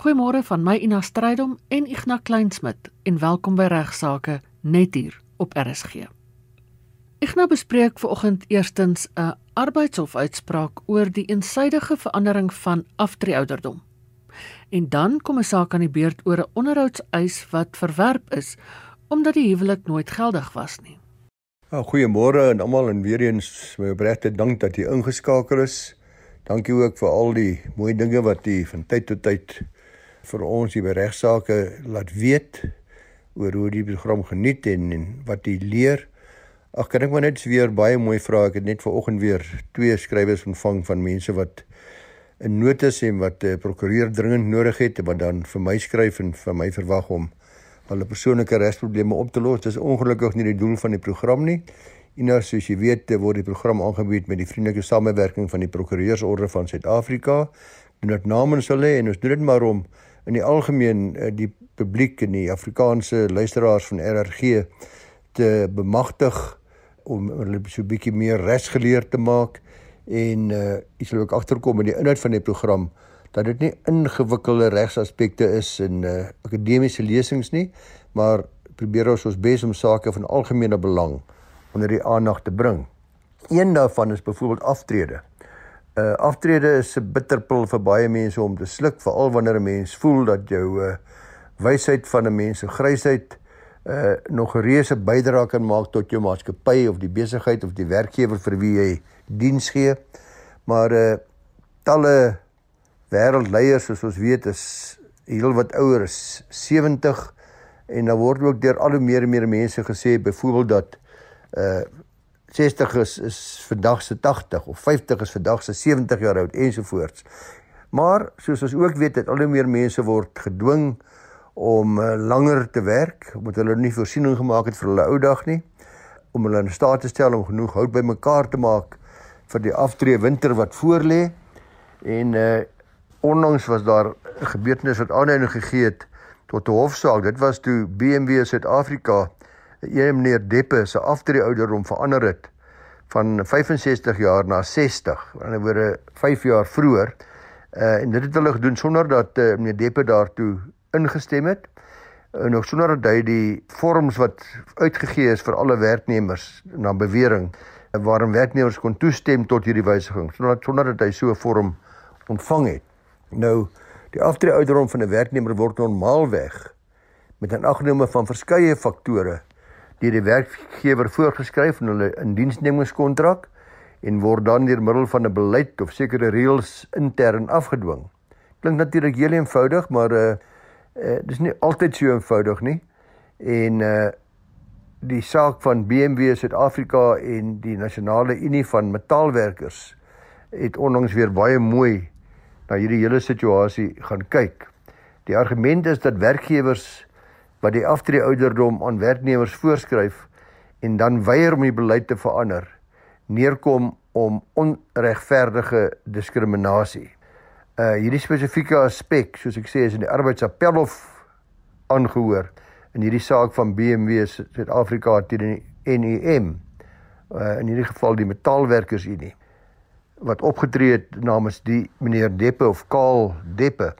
Goeiemôre van my Ina Strydom en Ignas Kleinsmid en welkom by Regsake net hier op RSG. Ignas bespreek vanoggend eerstens 'n arbeidshofuitspraak oor die eensydige verandering van aftreeouderdom. En dan kom 'n saak aan die beurt oor 'n onderhoudseis wat verwerp is omdat die huwelik nooit geldig was nie. Ja, goeiemôre aan almal en weer eens my opregte dank dat jy ingeskakel is. Dankie ook vir al die mooi dinge wat jy van tyd tot tyd vir ons hier by regsaake laat weet oor hoe die program geniet en, en wat jy leer. Ag kan ek maar net weer baie mooi vra. Ek het net vanoggend weer twee skrywers ontvang van mense wat 'n notas en wat 'n prokureur dringend nodig het en wat dan vir my skryf en vir my verwag om hulle persoonlike regsprobleme op te los. Dis ongelukkig nie die doel van die program nie. En soos jy weet, word die program aangebied met die vriendelike samewerking van die Prokureursorde van Suid-Afrika. Dit namens hulle en ons doen dit maar om in die algemeen eh, die publiek en die Afrikaanse luisteraars van RRG te bemagtig om hulle so 'n bietjie meer resgeleerd te maak en uh jy sal ook agterkom in die inhoud van die program dat dit nie ingewikkelde regsaspekte is in uh akademiese lesings nie, maar probeer ons ons bes om sake van algemene belang onder die aandag te bring. Een daarvan is byvoorbeeld aftrede. Uh aftrede is 'n bitterpil vir baie mense om te sluk, veral wanneer 'n mens voel dat jou uh wysheid van 'n mens se grysheid uh nog 'n reuse bydrae kan maak tot jou maatskappy of die besigheid of die werkgewer vir wie jy diens gee. Maar uh talle wêreldleiers soos ons weet is heel wat ouer is 70 en dan word ook deur al hoe meer en meer mense gesê byvoorbeeld dat uh 60 is is vandag se 80 of 50 is vandag se 70 jaar oud ensovoorts. Maar soos ons ook weet, het al hoe meer mense word gedwing om uh, langer te werk omdat hulle nie voorsiening gemaak het vir hulle ou dag nie om hulle in staat te stel om genoeg hout bymekaar te maak vir die aftree winter wat voorlê. En uh onlangs was daar 'n gebeurtenis wat aanleiding gegee het tot 'n hofsaak. Dit was toe BMW Suid-Afrika een meneer Deppe se aftree ouderdom verander het van 65 jaar na 60, aan die ander woorde 5 jaar vroeër. Uh en dit het hulle gedoen sonder dat uh, meneer Deppe daartoe ingestem het en ook sonder dat hy die vorms wat uitgegee is vir alle werknemers na bewering waarom werknemers kon toestem tot hierdie wysiging sonder sonder dat hy so 'n vorm ontvang het. Nou die aftree ouderdom van 'n werknemer word normaalweg met 'n aggenome van verskeie faktore deur die werkgewer voorgeskryf in hulle indiensnemingskontrak en word dan deur middel van 'n beleid of sekere reëls intern afgedwing. Klink natuurlik heel eenvoudig, maar uh uh dis nie altyd so eenvoudig nie. En uh die saak van BMW Suid-Afrika en die Nasionale Unie van Metaalwerkers het onlangs weer baie mooi na hierdie hele situasie gaan kyk. Die argument is dat werkgewers wat die aftree ouderdom aan werknemers voorskryf en dan weier om die beleid te verander neerkom om onregverdige diskriminasie. Uh hierdie spesifieke aspek, soos ek sê, is in die arbeidsappelhof aangehoor in hierdie saak van BMW Suid-Afrika teen die NEM. Uh in hierdie geval die Metaalwerkersunie wat opgetree het namens die meneer Deppe of Kaal Deppe.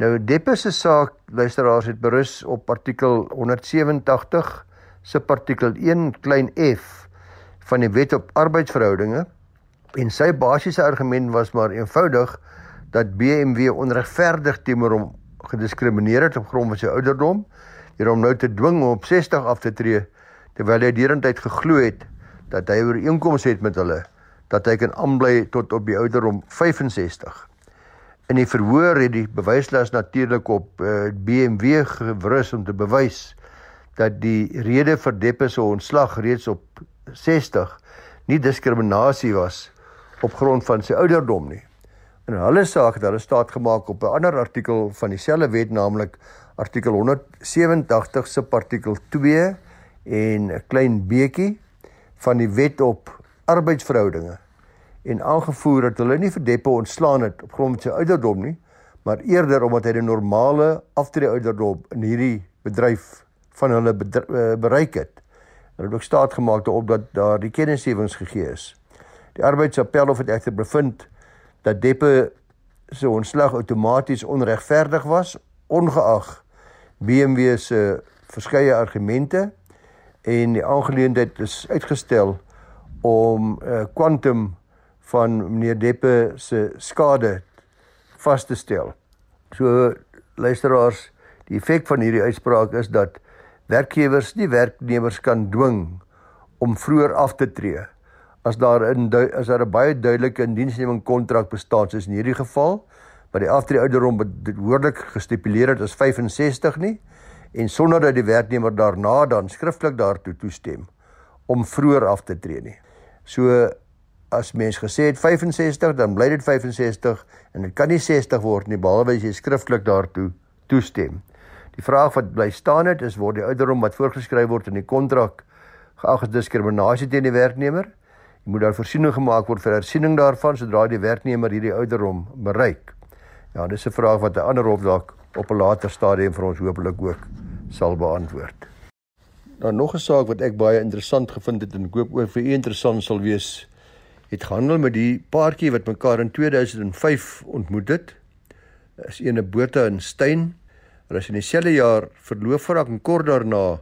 Nou Deppe se saak luisteraars het berus op artikel 187 subartikel 1 klein f van die Wet op Arbeidsverhoudinge. En sy basiese argument was maar eenvoudig dat BMW onregverdig teenoor hom gediskrimineer het op grond van sy ouderdom deur hom nou te dwing om op 60 af te tree terwyl hy derentyd geglo het dat hy ooreenkomste het met hulle dat hy kan aanbly tot op die ouderdom 65 In die verhoor het die bewyslas natuurlik op uh, eh, BMW gewrus om te bewys dat die rede vir Deppe se ontslag reeds op 60 nie diskriminasie was op grond van sy ouderdom nie. In hulle saak het hulle staat gemaak op 'n ander artikel van dieselfde wet naamlik artikel 187 se artikel 2 en 'n klein beetjie van die wet op arbeidsverhoudinge en aangevoer dat hulle nie vir Deppe ontslaan het op grond van sy ouderdom nie, maar eerder omdat hy die normale aftrede ouderdom in hierdie bedryf van hulle eh, bereik het. Hulle het ook staat gemaak daarop dat daar die kennisgewings gegee is. Die arbeidsappel of het egter bevind dat Deppe se ontslag outomaties onregverdig was ongeag BMW se verskeie argumente en die aangeleentheid is uitgestel om 'n uh, kwantum van meneer Deppe se skade vas te stel. So luisteraars, die effek van hierdie uitspraak is dat werkgewers nie werknemers kan dwing om vroeër af te tree as daar in as daar 'n baie duidelike indiensneming kontrak bestaan soos in hierdie geval wat die aftree ouderdom behoorlik gestipuleer het as 65 nie en sonder dat die werknemer daarna dan skriftelik daartoe toestem om vroeër af te tree nie. So as mens gesê het 65 dan bly dit 65 en dit kan nie 60 word nie behalwe as jy skriftelik daartoe toestem. Die vraag wat bly staan het is word die ouderdom wat voorgeskryf word in die kontrak geag as diskriminasie teen die werknemer? Jy moet daar voorsiening gemaak word vir hersiening daarvan sodra die werknemer hierdie ouderdom bereik. Ja, dis 'n vraag wat 'n ander hof dalk op 'n later stadium vir ons hopelik ook sal beantwoord. Nou nog 'n saak wat ek baie interessant gevind het en ek hoop ook vir u interessant sal wees, het gehandel met die paartjie wat mekaar in 2005 ontmoet het. Is ene Botha en Steyn. Hulle is in dieselfde jaar verloof geraak en kort daarna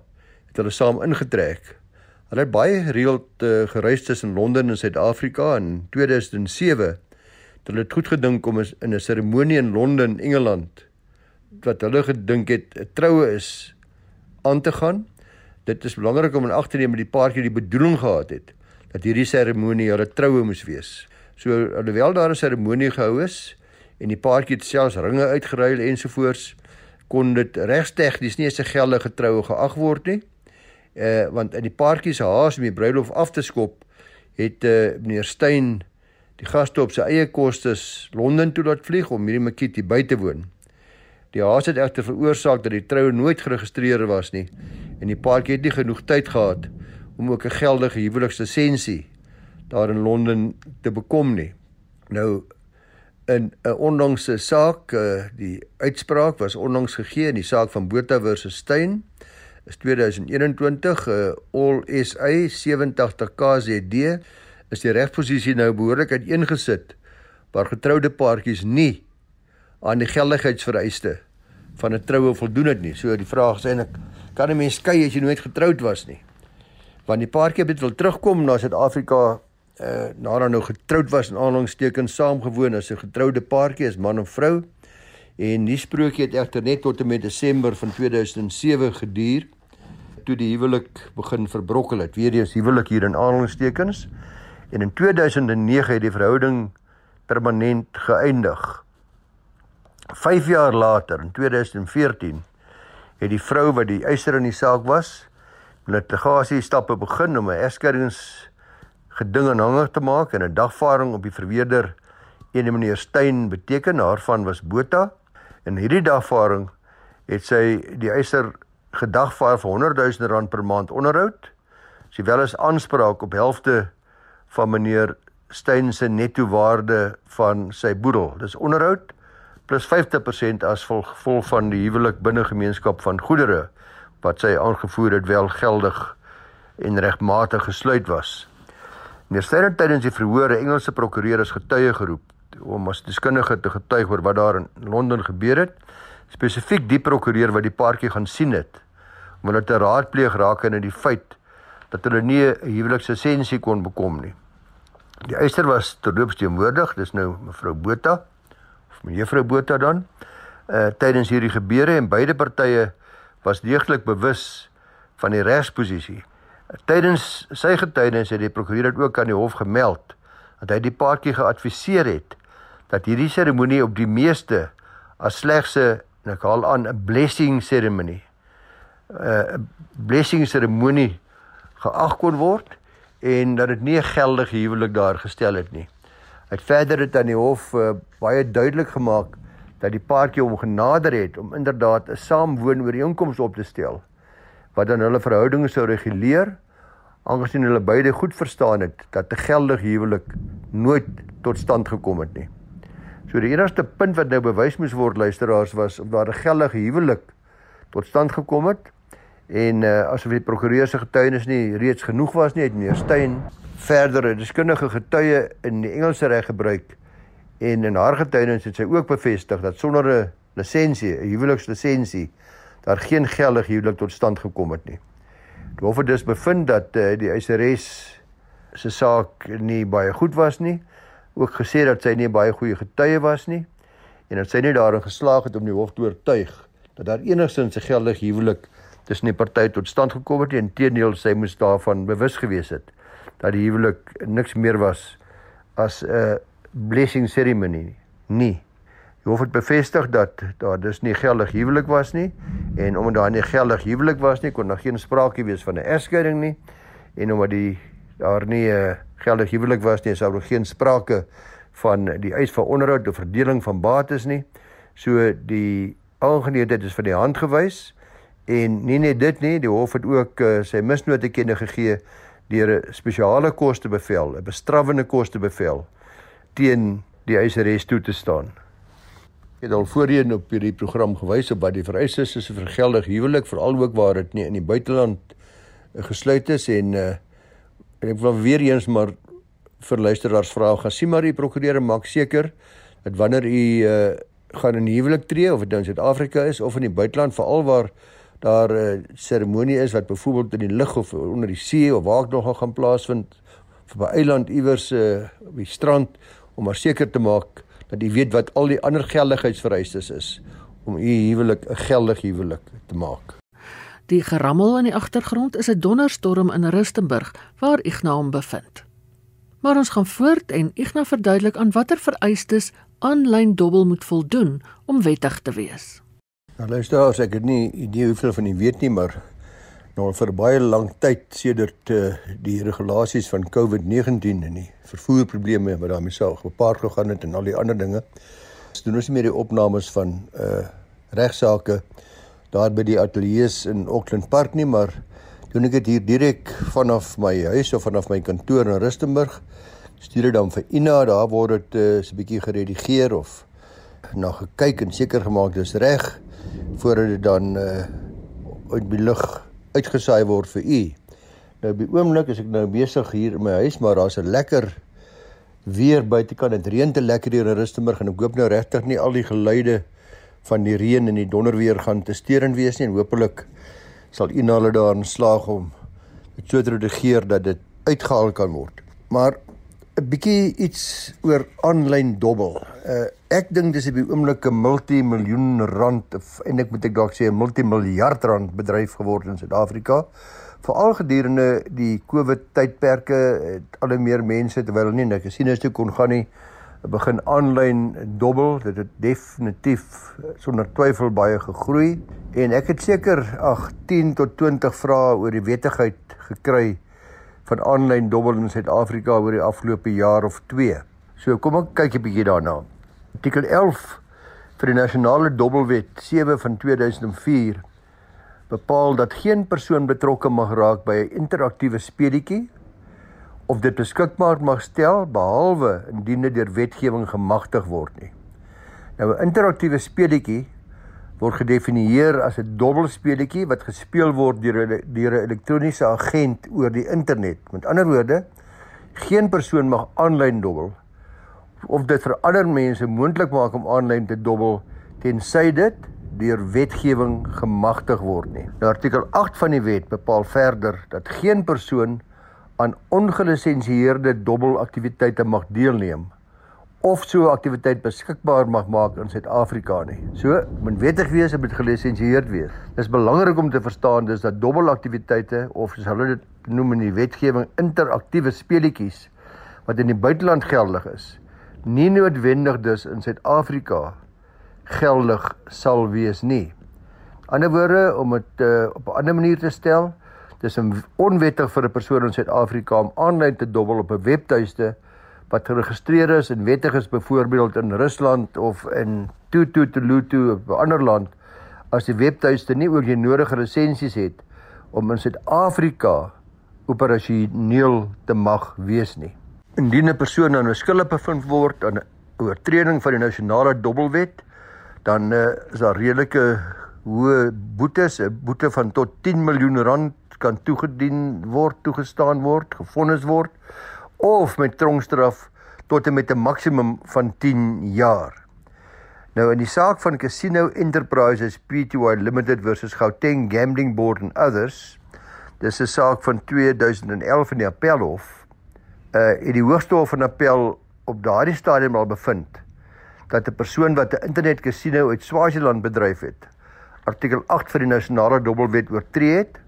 het hulle saam ingetrek. Hulle het baie gereeld uh, gereis tussen Londen en Suid-Afrika in 2007 hulle het goed gedink om in 'n seremonie in Londen, Engeland wat hulle gedink het 'n troue is aan te gaan. Dit is belangrik om in ag te neem dat die paartjie die bedoeling gehad het dat hierdie seremonie hulle troue moes wees. So alhoewel daar 'n seremonie gehou is en die paartjie het selfs ringe uitgeruil ensovoorts, kon dit regstegnies nie as 'n geldige troue geag word nie. Uh want in die paartjie se haas om die bruilof af te skop, het uh meneer Steyn die gaste op sy eie kostes Londen toe laat vlieg om hierdie makiet hier by te woon. Die haas het egter veroorsaak dat die troue nooit geregistreer was nie en die paartjie het nie genoeg tyd gehad om ook 'n geldige huwelikslisensie daar in Londen te bekom nie. Nou in 'n onlangse saak, eh, die uitspraak was onlangs gegee in die saak van Botha versus Steyn is 2021 uh, All SA 87 KZD is die regsposisie nou behoorlik uiteengesit waar getroude paartjies nie aan die geldigheidsvereiste van 'n troue voldoen het nie. So die vraag is eintlik kan 'n mens skei as jy nooit getroud was nie? Want die paartjie het wil terugkom na Suid-Afrika uh nadat nou getroud was en aanhalingstekens saamgewoon as 'n getroude paartjie as man en vrou. En die sprokie het egter net tot en met Desember van 2007 geduur toe die huwelik begin verbrokkel het. Weer eens huwelik hier in aanhalingstekens en in 2009 het die verhouding permanent geëindig. 5 jaar later in 2014 het die vrou wat die eiser in die saak was, litigasie stappe begin om 'n egskeidings geding aanhangig te maak en 'n dagvaarding op die verweerder ene meneer Steyn beteken daarvan was Botha en hierdie dagvaarding het sy die eiser gedagvaar vir 100 000 rand per maand onderhoud. Sy wel as aanspraak op helfte van meneer Steyn se netto waarde van sy boedel. Dis onderhoud plus 50% as gevolg van die huwelik binne gemeenskap van goedere wat sy aangevoer het wel geldig en regmatig gesluit was. Meneer Steyn het tydens die verhoor 'n Engelse prokureur as getuie geroep om as deskundige te getuig oor wat daar in Londen gebeur het. Spesifiek die prokureur wat die paartjie gaan sien het om hulle te raadpleeg in die feit dat hulle nie 'n huwelikslisensie kon bekom nie. Die eiser was terloops teenwoordig, dis nou mevrou Botha of mevrou Botha dan. Uh tydens hierdie gebeure en beide partye was deeglik bewus van die regsposisie. Tydens sy getuienis het die prokureur dit ook aan die hof gemeld dat hy die paartjie geadviseer het dat hierdie seremonie op die meeste as slegs 'n ek haal aan 'n blessing seremonie 'n uh, blessing seremonie geag kon word en dat dit nie 'n geldige huwelik daar gestel het nie. Hy het verder dit aan die hof uh, baie duidelik gemaak dat die paartjie hom genader het om inderdaad 'n saamwoon ooreenkoms op te stel wat dan hulle verhoudinge sou reguleer aangesien hulle beide goed verstaan het dat 'n geldige huwelik nooit tot stand gekom het nie. So die enigste punt wat nou bewys moes word luisteraars was of daar 'n geldige huwelik tot stand gekom het en uh, asof die prokureur se getuienis nie reeds genoeg was nie, het meneer Steyn verdere deskundige getuie in die Engelse reg gebruik En in haar getuienis het sy ook bevestig dat sonder 'n lisensie, 'n huwelikslisensie, daar geen geldige huwelik tot stand gekom het nie. Die hof het dus bevind dat uh, die eiseres se saak nie baie goed was nie. Ook gesê dat sy nie baie goeie getuie was nie en dat sy nie daarin geslaag het om die hof te oortuig dat daar enigstens 'n geldige huwelik tussen die partye tot stand gekom het nie. Inteendeel, sy moes daarvan bewus gewees het dat die huwelik niks meer was as 'n blessing ceremony nie. Die hof het bevestig dat daar dus nie geldig huwelik was nie. En omdat daar nie geldig huwelik was nie, kon daar geen sprake wees van 'n egskeiding nie. En omdat die daar nie 'n uh, geldige huwelik was nie, sou daar geen sprake van die eis van onderhoud of verdeling van bates nie. So die aangeleentheid is van die hand gewys. En nie net dit nie, die hof het ook uh, sy misnote kenne gegee deur 'n spesiale kostebevel, 'n bestrawende kostebevel teen die eiseres toe te staan. Ek het al voorheen op hierdie program gewys op wat die vereistes is vir geldige huwelik, veral ook waar dit nie in die buiteland uh, gesluit is en uh, En ek wil weer eens maar vir luisteraars vra, gaan sien maar die prokureur maak seker dat wanneer u uh, gaan in huwelik tree of dit nou in Suid-Afrika is of in die buiteland veral waar daar 'n uh, eh, seremonie is wat byvoorbeeld in die lug of onder die see of waar ook nog gaan plaasvind of by eiland iewers uh, op die strand om maar seker te maak dat u weet wat al die ander geldigheidsvereistes is om u huwelik 'n geldige huwelik te maak. Die gerammel in die agtergrond is 'n donderstorm in Rustenburg waar Ignaam bevind. Maar ons gaan voort en Igna verduidelik aan watter vereistes aanlyn dobbel moet voldoen om wettig te wees. Nou luister, as ek het nie idee hoeveel van u weet nie, maar nou vir baie lank tyd sedert uh, die regulasies van COVID-19 en die vervoerprobleme wat daarmee sou gepaard gegaan het en al die ander dinge, doen ons nie meer die opnames van uh regsaake daar by die ateljee's in Auckland Park nie, maar doen ek dit hier direk vanaf my huis of vanaf my kantoor in Rustenburg. Stuur dit dan vir Ina, daar word dit uh, so 'n bietjie geredigeer of na gekyk en seker gemaak dis reg voordat dit dan uh uit die lug uitgesaai word vir u. Nou by oomblik is ek nou besig hier in my huis, maar daar's 'n lekker weer buitekant. Dit reën te lekker hier in Rustenburg en ek hoop nou regtig nie al die geluide van die reën en die donderweer gaan te steurend wees nie en hopelik sal u hulle daarin slaag om dit so te redigeer dat dit uitgehaal kan word. Maar 'n bietjie iets oor aanlyn dobbel. Uh, ek dink dis op die oomblik 'n multimiljoen rand of eintlik moet ek dalk sê 'n multimiljard rand bedryf geword in Suid-Afrika. Veral gedurende die COVID tydperke het al meer mense terwyl hulle nie net kasinos toe kon gaan nie, begin aanlyn dobbel. Dit het definitief sonder twyfel baie gegroei en ek het seker ag 10 tot 20 vrae oor die wettigheid gekry van aanlyn dobbel in Suid-Afrika oor die afgelope jaar of 2. So kom ek kyk 'n bietjie daarna. Artikel 11 vir die nasionale dobbelwet 7 van 2004 bepaal dat geen persoon betrokke mag raak by 'n interaktiewe speletjie of dit beskikbaar mag stel behalwe indien dit deur wetgewing gemagtig word nie. Nou 'n interaktiewe speletjie word gedefinieer as 'n dobbelspeletjie wat gespeel word deur 'n deur 'n elektroniese agent oor die internet. Met ander woorde, geen persoon mag aanlyn dobbel of dit vir ander mense moontlik maak om aanlyn te dobbel tensy dit deur wetgewing gemagtig word nie. Nou artikel 8 van die wet bepaal verder dat geen persoon aan ongelisensieerde dobbelaktiwiteite mag deelneem of so 'n aktiwiteit beskikbaar mag maak in Suid-Afrika nie. So, moet wettig wees en moet gelisensieerd wees. Dit is belangrik om te verstaan dis dat dobbelaktiwiteite of soos hulle dit noem in die wetgewing interaktiewe speletjies wat in die buiteland geldig is, nie noodwendig dus in Suid-Afrika geldig sal wees nie. Ander woorde om dit uh, op 'n ander manier te stel, Dis onwettig vir 'n persoon in Suid-Afrika om aanlyn te dobbel op 'n webtuiste wat geregistreer is en wettig is byvoorbeeld in Rusland of in Tututu of 'n ander land as die webtuiste nie ook die nodige lisensies het om in Suid-Afrika operasioneel te mag wees nie. Indien 'n persoon aan 'n skuldige bevind word aan 'n oortreding van die nasionale dobbelwet, dan uh, is daar redelike hoë boetes, 'n boete van tot 10 miljoen rand kan toegedien word, toegestaan word, gefonnis word of met tronkstraf tot en met 'n maksimum van 10 jaar. Nou in die saak van Casino Enterprises Pty Limited versus Gauteng Gambling Board and others, dis 'n saak van 2011 in die Appelhof, uh het die Hoogste Hof van Appel op daardie stadium al bevind dat 'n persoon wat 'n internetkasino uit Swaziland bedryf het, artikel 8 van die nasionale dobbelwet oortree het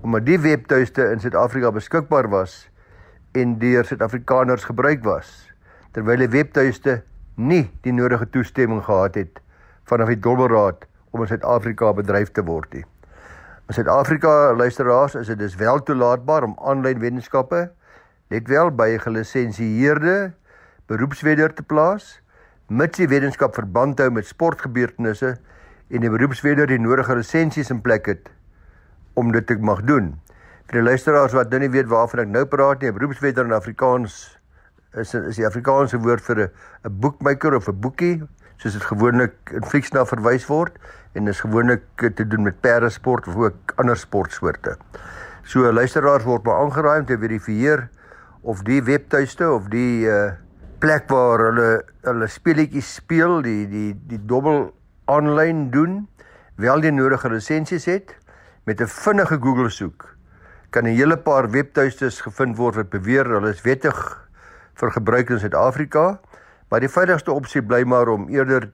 omdat die webtuiste in Suid-Afrika beskikbaar was en deur Suid-Afrikaners gebruik was terwyl die webtuiste nie die nodige toestemming gehad het vanaf die dobbelraad om in Suid-Afrika bedryf te word nie. In Suid-Afrika luisteraars is dit dus wel toelaatbaar om aanlyn wetenskappe net wel by 'n gelisensieerde beroepswedder te plaas mits die wetenskap verband hou met sportgebeurtenisse en die beroepswedder die nodige lisensies in plek het om dit te mag doen. Vir die luisteraars wat nou nie weet waarvan ek nou praat nie, 'n beroepswedder in Afrikaans is is die Afrikaanse woord vir 'n 'n boekmaker of 'n boekie, soos dit gewoonlik in Fries na verwys word en is gewoonlik te doen met perde sport of ook ander sportsoorte. So luisteraars word maar aangeraai om te verifieer of die webtuiste of die uh plek waar hulle hulle speletjies speel, die die die dobbel aanlyn doen, wel die nodige lisensies het met 'n vinnige Google soek kan 'n hele paar webtuistes gevind word wat beweer hulle is wettig vir gebruik in Suid-Afrika, maar die veiligigste opsie bly maar om eerder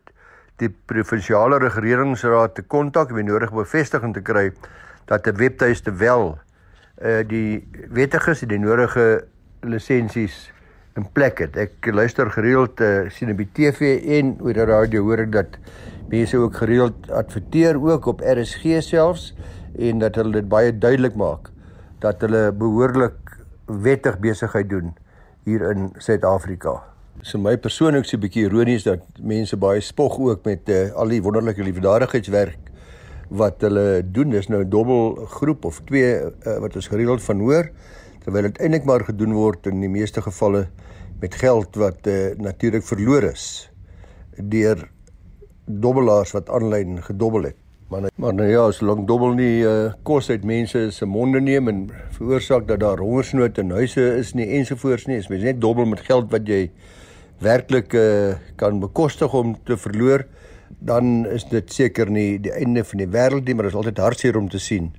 die provinsiale regeringsraad te kontak die nodige bevestiging te kry dat 'n webtuiste wel uh die wettig is en die nodige lisensies in plek het. Ek luister gereeld uh, sien op die TV en oor die radio hoor ek dat mense ook gereeld adverteer ook op RSG selfs en dat hulle dit baie duidelik maak dat hulle behoorlik wettig besigheid doen hier in Suid-Afrika. So my persoonlik is 'n bietjie ironies dat mense baie spog ook met uh, al die wonderlike liefdadigheidswerk wat hulle doen. Dis nou 'n dubbel groep of twee uh, wat ons gereeld van hoor terwyl dit eintlik maar gedoen word in die meeste gevalle met geld wat uh, natuurlik verloor is deur dobbelaars wat aanlyn gedobbel het. Maar maar nou ja, solank dobbel nie uh, kos uit mense se monde neem en veroorsaak dat daar hongersnood in huise is nie ensovoorts nie, is mens net dobbel met geld wat jy werklik uh, kan bekostig om te verloor, dan is dit seker nie die einde van die wêreld nie, maar dit is altyd hartseer om te sien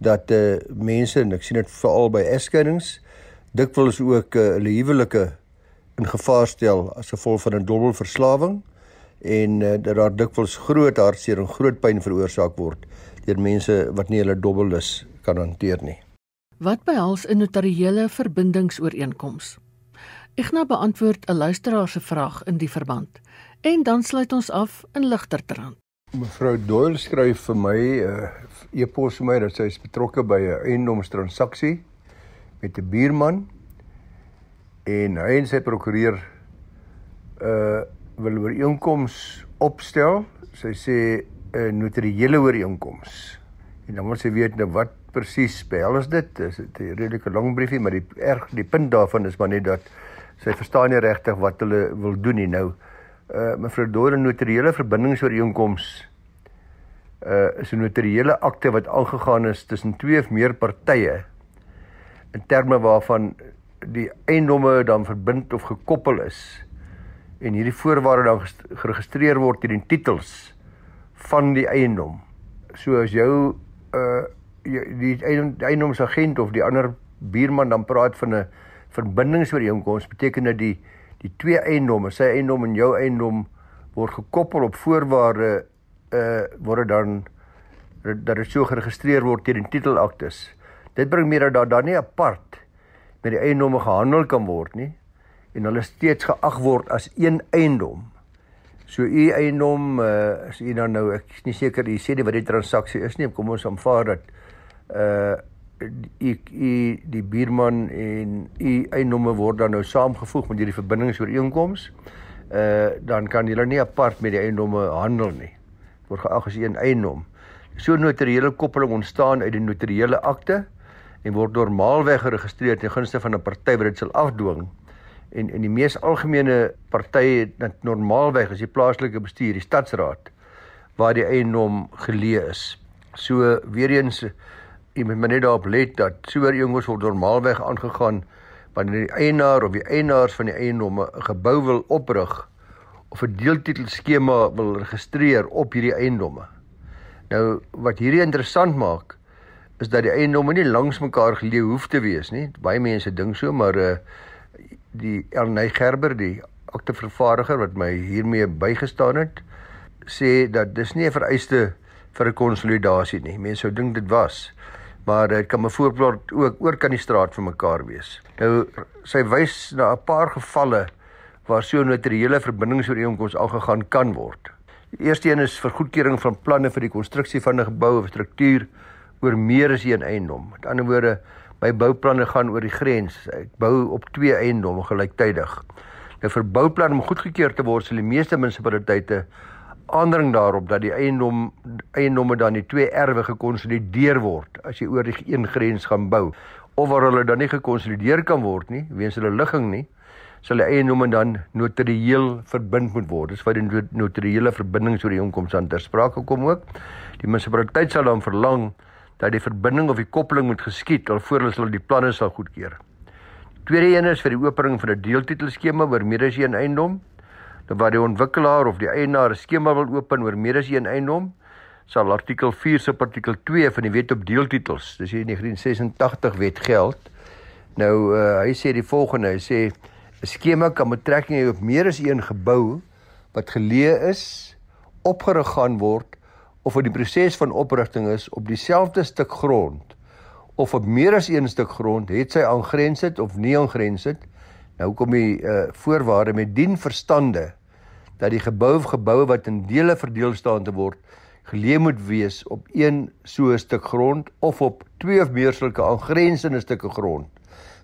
dat uh, mense en ek sien dit veral by egskeidings dikwels ook uh, hulle huwelike in gevaar stel as gevolg van 'n dobbelverslawing en uh, dat daar dikwels groot hartseer en groot pyn veroorsaak word deur mense wat nie hulle dobbellus kan hanteer nie. Wat behels 'n notariële verbindingsooreenkoms? Ignas beantwoord 'n luisteraar se vraag in die verband en dan sluit ons af in ligter trant. Mevrou Doyle skryf vir my 'n uh, e-pos vir my dat sy is betrokke by 'n eiendomstransaksie met 'n buurman en hy en sy prokureur uh wil ooreenkoms opstel. Sy sê 'n notariële ooreenkoms. En dan moet sy weet nou wat presies behels dit. Dit is 'n redelike lang briefie, maar die erg die punt daarvan is maar net dat sy verstaan nie regtig wat hulle wil doen nie nou uh mevrou Dore notariële verbindingsooreenkoms uh is 'n notariële akte wat aangegaan is tussen twee of meer partye in terme waarvan die eiendomme dan verbind of gekoppel is en hierdie voorwaarde dan geregistreer word in die titels van die eiendom. So as jou uh die eiendomsagent of die ander buurman dan praat van 'n verbindingsooreenkoms beteken dit die die twee eiendomme, sy eiendom en jou eiendom word gekoppel op voorwaarde uh word dan dat dit so geregistreer word teen titelaktes. Dit bring meer dat daar dan nie apart met die eiendomme gehandel kan word nie en hulle steeds geag word as een eiendom. So u eiendom uh as u dan nou ek is nie seker u sê nie wat die transaksie is nie, kom ons aanvaar dat uh u u die buurman en u eiendomme word dan nou saamgevoeg met hierdie verbindingsooreenkoms. Uh dan kan julle nie apart met die eiendomme handel nie. Word geag as een eiendom. So notariële koppeling ontstaan uit die notariële akte en word normaalweg geregistreer ten gunste van 'n party wat dit sal afdwing. En in die mees algemene partye het normaalweg as die plaaslike bestuur, die stadsraad waar die eiendom geleë is. So weer eens jy moet net daarop let dat soor jonges word normaalweg aangegaan wanneer die eienaar of die eienaars van die eiendomme 'n gebou wil oprig of 'n deeltitelskema wil registreer op hierdie eiendomme. Nou wat hierdie interessant maak is dat die eiendomme nie langs mekaar geleë hoef te wees nie. Baie mense dink so, maar uh die Elnay Gerber, die aktevervaardiger wat my hiermee bygestaan het, sê dat dis nie 'n vereiste vir 'n konsolidasie nie. Mense sou dink dit was maar dit kan 'n voorbeeld ook oor kan die straat vir mekaar wees. Nou sy wys na 'n paar gevalle waar so 'n notariële verbindingsooreenkoms aangegaan kan word. Die eerste een is vir goedkeuring van planne vir die konstruksie van 'n gebou of struktuur oor meer as een eiendom. Met ander woorde, my bouplanne gaan oor die grens. Ek bou op twee eiendomme gelyktydig. Nou vir bouplanne om goedgekeur te word, sal die meeste munisipaliteite aandring daarop dat die eiendom eiendomme dan die twee erwe gekonsolideer word as jy oor die een grens gaan bou of waar hulle dan nie gekonsolideer kan word nie weens hulle ligging nie sal die eiendomme dan notarieel verbind moet word. Dis wat die notariële verbindingsooreenkoms aan ter sprake kom ook. Die munisipaliteit sal dan verlang dat die verbinding of die koppeling moet geskied alvorens hulle die planne sal goedkeur. Tweede een is vir die opening van 'n deeltitelskema oor meer as een eiendom waar die ontwikkelaar of die eienaar 'n skema wil open oor meer as een eiendom, sal artikel 4 se artikel 2 van die Wet op Deeltitels, dis die 1986 wet geld. Nou uh, hy sê die volgende, hy sê 'n skema kan betrekking hê op meer as een gebou wat geleë is, opgerig gaan word of in die proses van oprigting is op dieselfde stuk grond of op meer as een stuk grond, het sy aangrensend of nie aangrensend. Nou kom die uh, voorwaarde met dien verstande dat die gebou of geboue wat in dele verdeel staan te word geleë moet wees op een so 'n stuk grond of op twee of meer sulke aangrensende stukke grond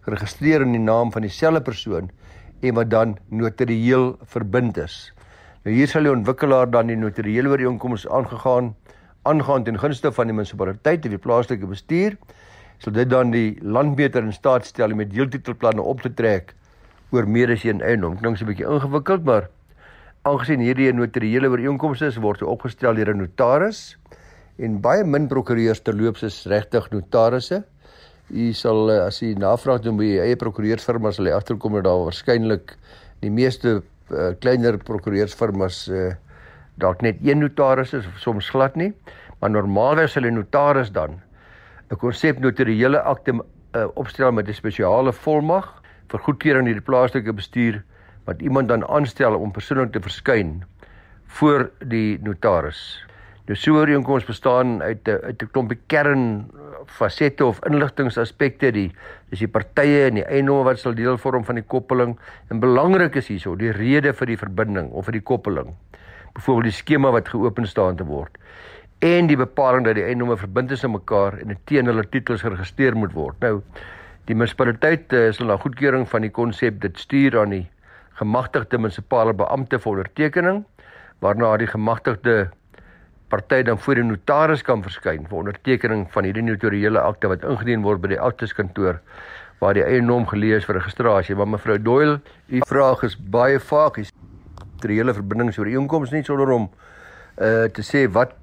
geregistreer in die naam van dieselfde persoon en wat dan notarieel verbind is. Nou hier sal die ontwikkelaar dan die notariële ooreenkoms aangegaan aangaan ten gunste van die munisipaliteit of die plaaslike bestuur sal dit dan die landmeter in staat stel om met deeltitelplanne op te trek oor meer as een eiendom. Klink 'n bietjie ingewikkeld, maar aangesien hierdie 'n notariële ooreenkoms is, word hy opgestel deur 'n notaris en baie min prokureurs terloops is regtig notarisse. U sal eh, as u navraag doen by u eie prokureursfirma sal jy agterkom dat daar waarskynlik die meeste uh, kleiner prokureursfirmas uh, dalk net een notaris is of soms glad nie, maar normaalweg sal 'n notaris dan 'n konsep notariële akte uh, opstel met 'n spesiale volmag vir goedkeuring deur die plaaslike bestuur wat iemand dan aanstel om persoonlik te verskyn voor die notaris. Nou so ooreenkoms bestaan uit 'n uit 'n klompie kern fasette of inligtingsaspekte die dis die partye en die eiendomme wat sal deel vorm van die koppeling en belangrik is hierso die rede vir die verbinding of vir die koppeling. Byvoorbeeld die skema wat geopen staan te word en die bepaling dat die eiendomme verbind is aan mekaar en teen hulle titels geregistreer moet word. Nou die munisipaliteit uh, sal na goedkeuring van die konsep dit stuur aan die gemagtigde munisipale beampte vir ondertekening waarna die gemagtigde party dan voor die notaris kan verskyn vir ondertekening van hierdie notariële akte wat ingedien word by die akteskantoor waar die eienaam gelees vir registrasie. Maar mevrou Doyle, u vraag is baie vaag. Is die hele verbindingsooreenkoms nie sonder om uh te sê wat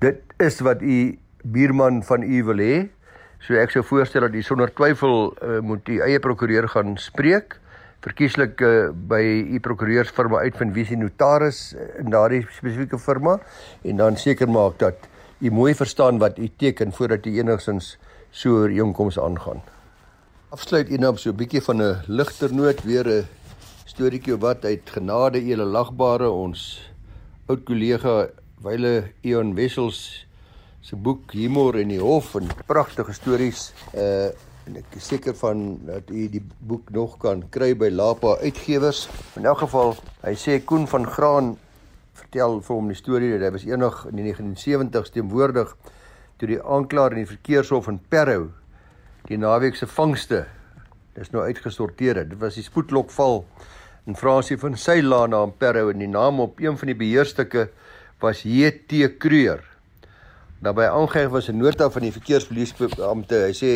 dit is wat u buurman van u wil hê. So ek sou voorstel dat u sonder twyfel uh, moet u eie prokureur gaan spreek verkieslik uh, by u prokureursfirma uitvind wie se notaris uh, in daardie spesifieke firma en dan seker maak dat u mooi verstaan wat u teken voordat u enigsins so 'n ooreenkoms aangaan. Afsluit u nou op so 'n bietjie van 'n ligter noot weer 'n storieetjie wat uit genade ele lagbare ons oud kollega Wyle Eon Wessels se boek Humor in die Hof en pragtige stories uh en ek is seker van dat u die boek nog kan kry by Lapa Uitgewers. In elk geval, hy sê Koen van Graan vertel vir hom die storie dat hy was eendag in die 1970s teenwoordig toe die aanklaer in die verkeershof in Parow die naweek se vangste dis nou uitgesorteer het. Dit was die spoedlokval in Fransie van Seylaan na Parow en die naam op een van die beheerstukke was JT Kreur. Daarbey aangegee was 'n nota van die verkeerspolisie-beampte. Hy sê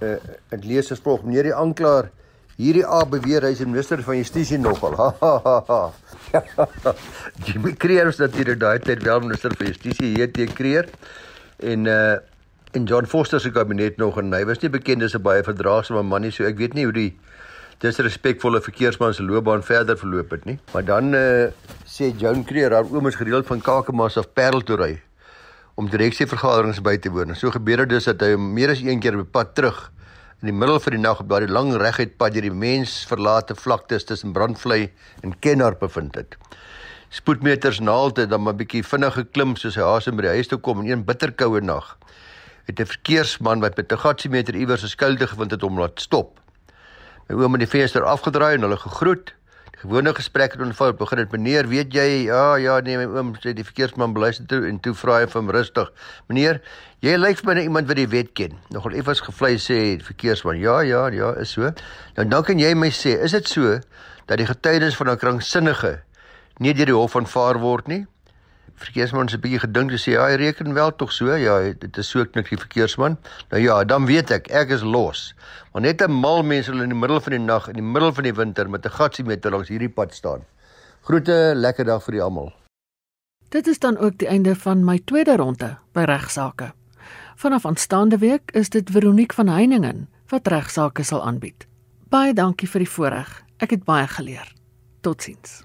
uh, en lees as volg. Meneer die aanklaer hierdie A beweer hy is minister van justisie nogal. Jimmy Creer is natuurlik daai tyd wel minister van justisie te Creer. En uh in John Foster se kabinet nog en hy was nie bekend as 'n baie verdraagsame man nie, so ek weet nie hoe die disrespekvolle verkeersman se loopbaan verder verloop het nie. Maar dan uh, sê Joan Creer haar oom is gereeld van Kakamas af Parel toe ry om direksievergaderings by te woon. So gebeur dit dus dat hy meer as een keer op pad terug in die middel van die nag op daardie lang reguit pad deur die mensverlate vlaktes tussen Brandvlei en Kenhardt bevind het. Spoedmeters naalte dan 'n bietjie vinnig geklim soos hy haas om by die huis toe kom in een bitterkoue nag. Het 'n verkeersman wat met 'n gatsiemeter iewers 'n skuldige gevind het om laat stop. My oom het die venster afgedraai en hulle gegroet gewone gesprek het ontvou begin het meneer weet jy? Ja ja nee my oom sê die verkeersman beluister toe en toe vra hy vir hom rustig. Meneer jy lyk vir my iemand wat die wet ken. Nogal effens gevlei sê die verkeersman ja ja ja is so. Nou dan kan jy my sê is dit so dat die getuienis van 'n kranksinnige nie deur die hof aanvaar word nie verkeersman se bietjie gedink te sê ja, hy reken wel tog so. Ja, dit is so knik die verkeersman. Nou ja, dan weet ek, ek is los. Maar net 'n mal mens wil in die middel van die nag, in die middel van die winter met 'n gatsie met langs hierdie pad staan. Groete, lekker dag vir die almal. Dit is dan ook die einde van my tweede ronde by regsaake. Vanaf aanstaande week is dit Veronique van Heiningen wat regsaake sal aanbied. Baie dankie vir die voorreg. Ek het baie geleer. Totsiens.